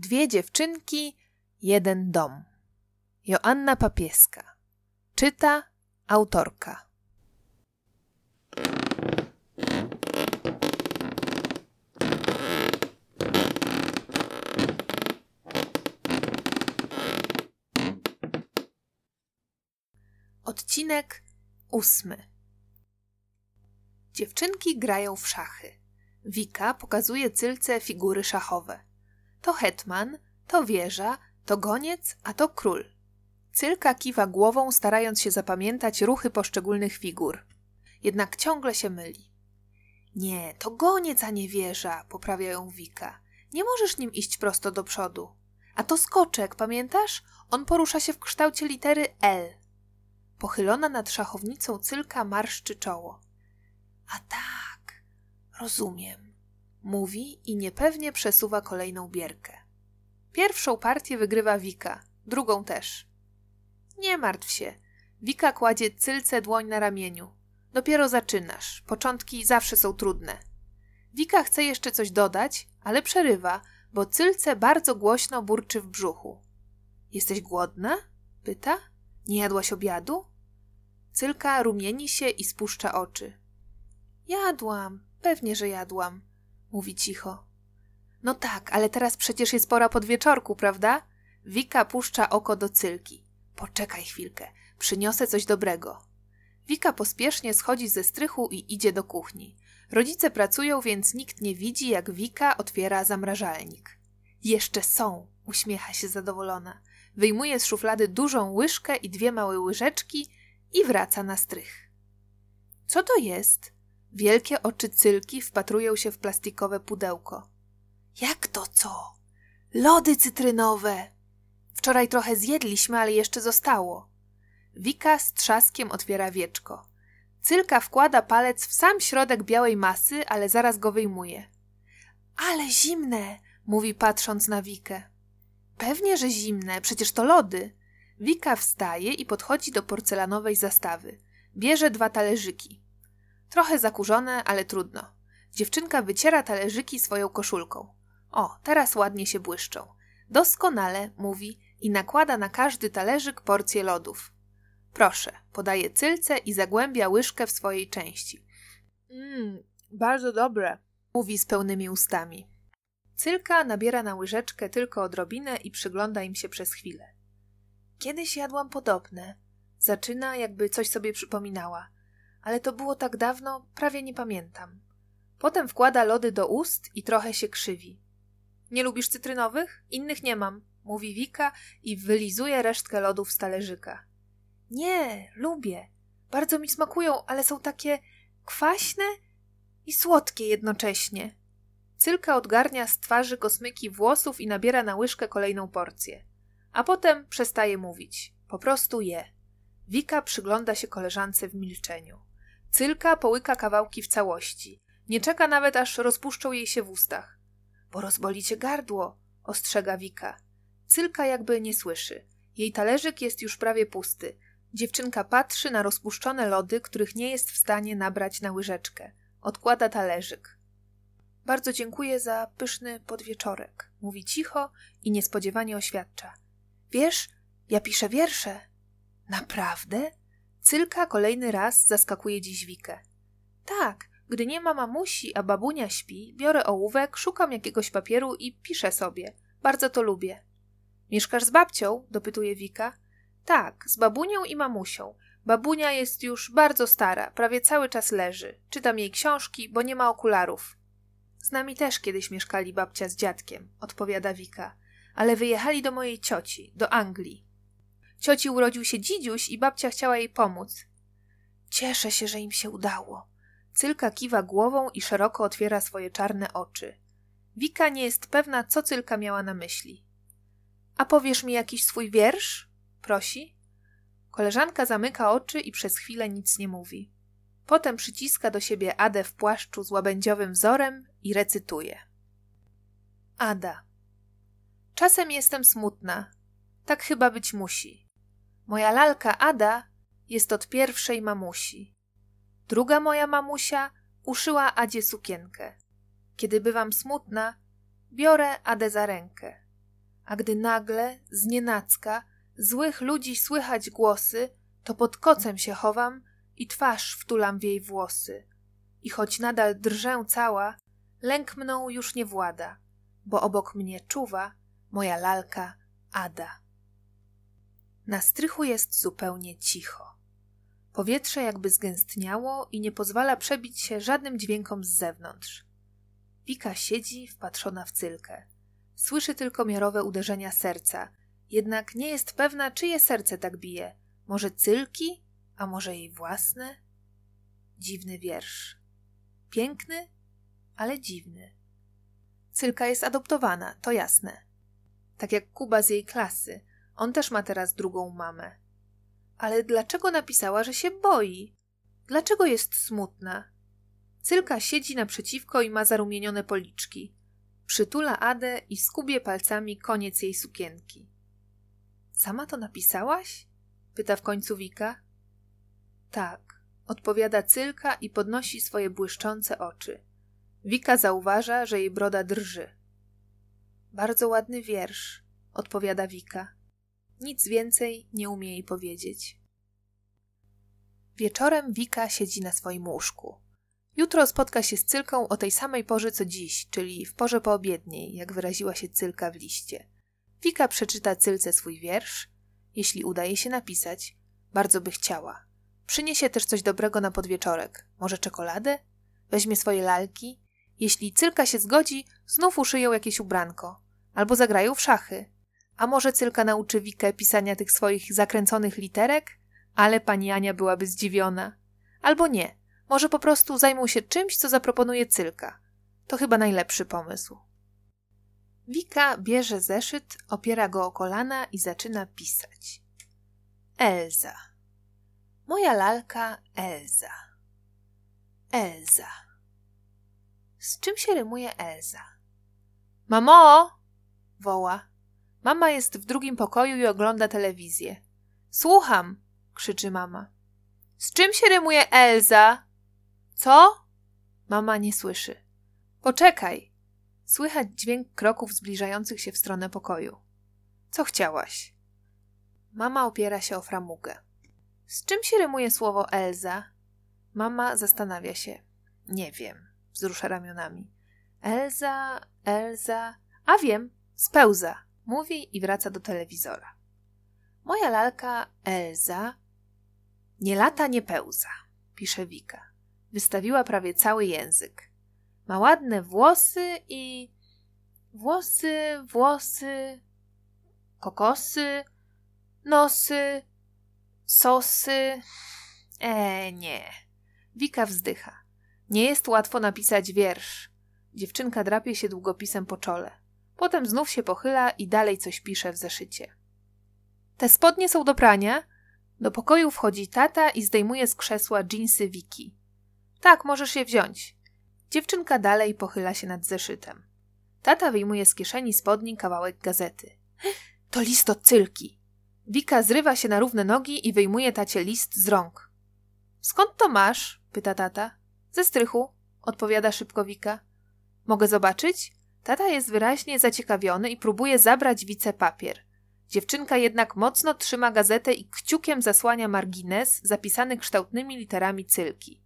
Dwie dziewczynki, jeden dom. Joanna Papieska. Czyta autorka. Odcinek ósmy. Dziewczynki grają w szachy. Wika pokazuje Cylce figury szachowe. To hetman, to wieża, to goniec, a to król. Cylka kiwa głową, starając się zapamiętać ruchy poszczególnych figur. Jednak ciągle się myli. Nie, to goniec, a nie wieża, poprawia ją Wika. Nie możesz nim iść prosto do przodu. A to skoczek, pamiętasz? On porusza się w kształcie litery L. Pochylona nad szachownicą Cylka marszczy czoło. A tak, rozumiem, mówi i niepewnie przesuwa kolejną bierkę. Pierwszą partię wygrywa Wika, drugą też. Nie martw się. Wika kładzie Cylce dłoń na ramieniu. Dopiero zaczynasz. Początki zawsze są trudne. Wika chce jeszcze coś dodać, ale przerywa, bo Cylce bardzo głośno burczy w brzuchu. Jesteś głodna? pyta. Nie jadłaś obiadu? Cylka rumieni się i spuszcza oczy. Jadłam, pewnie, że jadłam, mówi cicho. No tak, ale teraz przecież jest pora podwieczorku, prawda? Wika puszcza oko do Cylki. Poczekaj chwilkę, przyniosę coś dobrego. Wika pospiesznie schodzi ze strychu i idzie do kuchni. Rodzice pracują, więc nikt nie widzi, jak Wika otwiera zamrażalnik. Jeszcze są, uśmiecha się zadowolona. Wyjmuje z szuflady dużą łyżkę i dwie małe łyżeczki i wraca na strych. Co to jest? Wielkie oczy cylki wpatrują się w plastikowe pudełko. Jak to co? Lody cytrynowe! Wczoraj trochę zjedliśmy, ale jeszcze zostało. Wika z trzaskiem otwiera wieczko. Cylka wkłada palec w sam środek białej masy, ale zaraz go wyjmuje. Ale zimne, mówi patrząc na Wikę. Pewnie, że zimne, przecież to lody. Wika wstaje i podchodzi do porcelanowej zastawy. Bierze dwa talerzyki. Trochę zakurzone, ale trudno. Dziewczynka wyciera talerzyki swoją koszulką. O, teraz ładnie się błyszczą. Doskonale, mówi i nakłada na każdy talerzyk porcję lodów. Proszę, podaje cylce i zagłębia łyżkę w swojej części. Mmm, bardzo dobre, mówi z pełnymi ustami. Cylka nabiera na łyżeczkę tylko odrobinę i przygląda im się przez chwilę. Kiedyś jadłam podobne. Zaczyna, jakby coś sobie przypominała. Ale to było tak dawno, prawie nie pamiętam. Potem wkłada lody do ust i trochę się krzywi. Nie lubisz cytrynowych? Innych nie mam, mówi Wika i wylizuje resztkę lodów z talerzyka. Nie, lubię. Bardzo mi smakują, ale są takie kwaśne i słodkie jednocześnie. Cylka odgarnia z twarzy kosmyki włosów i nabiera na łyżkę kolejną porcję. A potem przestaje mówić. Po prostu je. Wika przygląda się koleżance w milczeniu. Cylka połyka kawałki w całości. Nie czeka nawet, aż rozpuszczą jej się w ustach. Bo rozboli cię gardło, ostrzega Wika. Cylka jakby nie słyszy. Jej talerzyk jest już prawie pusty. Dziewczynka patrzy na rozpuszczone lody, których nie jest w stanie nabrać na łyżeczkę. Odkłada talerzyk. Bardzo dziękuję za pyszny podwieczorek, mówi cicho i niespodziewanie oświadcza. Wiesz, ja piszę wiersze. Naprawdę? Cylka kolejny raz zaskakuje dziś Wikę. Tak, gdy nie ma mamusi, a babunia śpi, biorę ołówek, szukam jakiegoś papieru i piszę sobie. Bardzo to lubię. Mieszkasz z babcią? dopytuje Wika. Tak, z babunią i mamusią. Babunia jest już bardzo stara, prawie cały czas leży. Czytam jej książki, bo nie ma okularów. Z nami też kiedyś mieszkali babcia z dziadkiem, odpowiada Wika, ale wyjechali do mojej cioci, do Anglii. Cioci urodził się dzidziuś i babcia chciała jej pomóc. Cieszę się, że im się udało. Cylka kiwa głową i szeroko otwiera swoje czarne oczy. Wika nie jest pewna, co Cylka miała na myśli. A powiesz mi jakiś swój wiersz? prosi. Koleżanka zamyka oczy i przez chwilę nic nie mówi. Potem przyciska do siebie Adę w płaszczu z łabędziowym wzorem i recytuje. Ada. Czasem jestem smutna. Tak chyba być musi. Moja lalka Ada jest od pierwszej mamusi. Druga moja mamusia uszyła Adzie sukienkę. Kiedy bywam smutna, biorę Adę za rękę. A gdy nagle, znienacka, złych ludzi słychać głosy, to pod kocem się chowam i twarz wtulam w jej włosy. I choć nadal drżę cała, lęk mną już nie włada, bo obok mnie czuwa moja lalka Ada. Na strychu jest zupełnie cicho. Powietrze jakby zgęstniało i nie pozwala przebić się żadnym dźwiękom z zewnątrz. Wika siedzi wpatrzona w cylkę. Słyszy tylko miarowe uderzenia serca, jednak nie jest pewna, czyje serce tak bije. Może cylki, a może jej własne? Dziwny wiersz. Piękny, ale dziwny. Cylka jest adoptowana, to jasne. Tak jak Kuba z jej klasy. On też ma teraz drugą mamę. Ale dlaczego napisała, że się boi? Dlaczego jest smutna? Cylka siedzi naprzeciwko i ma zarumienione policzki. Przytula Adę i skubie palcami koniec jej sukienki. Sama to napisałaś? pyta w końcu Wika. Tak, odpowiada Cylka i podnosi swoje błyszczące oczy. Wika zauważa, że jej broda drży. Bardzo ładny wiersz, odpowiada Wika. Nic więcej nie umie jej powiedzieć. Wieczorem Wika siedzi na swoim łóżku. Jutro spotka się z Cylką o tej samej porze co dziś, czyli w porze poobiedniej, jak wyraziła się Cylka w liście. Wika przeczyta Cylce swój wiersz, jeśli udaje się napisać. Bardzo by chciała. Przyniesie też coś dobrego na podwieczorek. Może czekoladę? Weźmie swoje lalki? Jeśli Cylka się zgodzi, znów uszyją jakieś ubranko. Albo zagrają w szachy. A może Cylka nauczy Wikę pisania tych swoich zakręconych literek? Ale pani Ania byłaby zdziwiona. Albo nie. Może po prostu zajmą się czymś, co zaproponuje Cylka. To chyba najlepszy pomysł. Wika bierze zeszyt, opiera go o kolana i zaczyna pisać. Elza. Moja lalka Elza. Elza. Z czym się rymuje Elza? Mamo! woła. Mama jest w drugim pokoju i ogląda telewizję. Słucham! krzyczy mama. Z czym się rymuje Elza? Co? Mama nie słyszy. Poczekaj! Słychać dźwięk kroków zbliżających się w stronę pokoju. Co chciałaś? Mama opiera się o framugę. Z czym się rymuje słowo Elza? Mama zastanawia się. Nie wiem. Wzrusza ramionami. Elza, Elza. A wiem, spełza. Mówi i wraca do telewizora. Moja lalka Elza nie lata, nie pełza, pisze Wika. Wystawiła prawie cały język. Ma ładne włosy i. Włosy, włosy, kokosy, nosy, sosy. E, nie. Wika wzdycha. Nie jest łatwo napisać wiersz. Dziewczynka drapie się długopisem po czole. Potem znów się pochyla i dalej coś pisze w zeszycie. Te spodnie są do prania. Do pokoju wchodzi tata i zdejmuje z krzesła dżinsy Wiki. Tak, możesz je wziąć. Dziewczynka dalej pochyla się nad zeszytem. Tata wyjmuje z kieszeni spodni kawałek gazety. To list od cylki. Wika zrywa się na równe nogi i wyjmuje tacie list z rąk. Skąd to masz? pyta tata. Ze strychu, odpowiada szybko Wika. Mogę zobaczyć? Tata jest wyraźnie zaciekawiony i próbuje zabrać Wice papier. Dziewczynka jednak mocno trzyma gazetę i kciukiem zasłania margines zapisany kształtnymi literami cylki.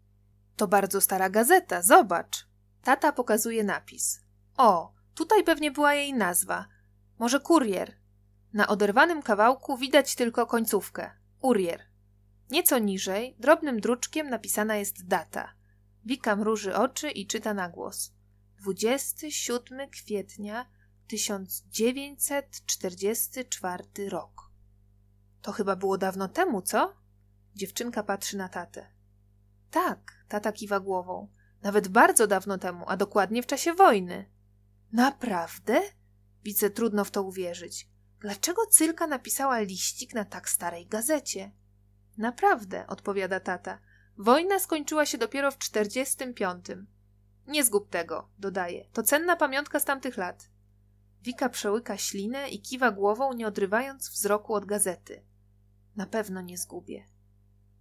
To bardzo stara gazeta, zobacz. Tata pokazuje napis. O, tutaj pewnie była jej nazwa. Może kurier. Na oderwanym kawałku widać tylko końcówkę. Urier. Nieco niżej, drobnym druczkiem napisana jest data. Wika mruży oczy i czyta na głos. 27 kwietnia 1944 rok. To chyba było dawno temu, co? Dziewczynka patrzy na tatę. Tak, tata kiwa głową. Nawet bardzo dawno temu, a dokładnie w czasie wojny. Naprawdę? Widzę trudno w to uwierzyć. Dlaczego Cylka napisała liścik na tak starej gazecie? Naprawdę, odpowiada tata. Wojna skończyła się dopiero w 45. Nie zgub tego, dodaje. To cenna pamiątka z tamtych lat. Wika przełyka ślinę i kiwa głową, nie odrywając wzroku od gazety. Na pewno nie zgubię.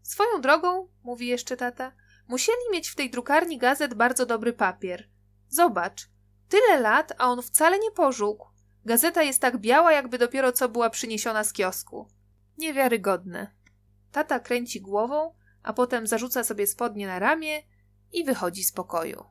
Swoją drogą, mówi jeszcze tata, musieli mieć w tej drukarni gazet bardzo dobry papier. Zobacz, tyle lat, a on wcale nie pożółkł. Gazeta jest tak biała, jakby dopiero co była przyniesiona z kiosku. Niewiarygodne. Tata kręci głową, a potem zarzuca sobie spodnie na ramię i wychodzi z pokoju.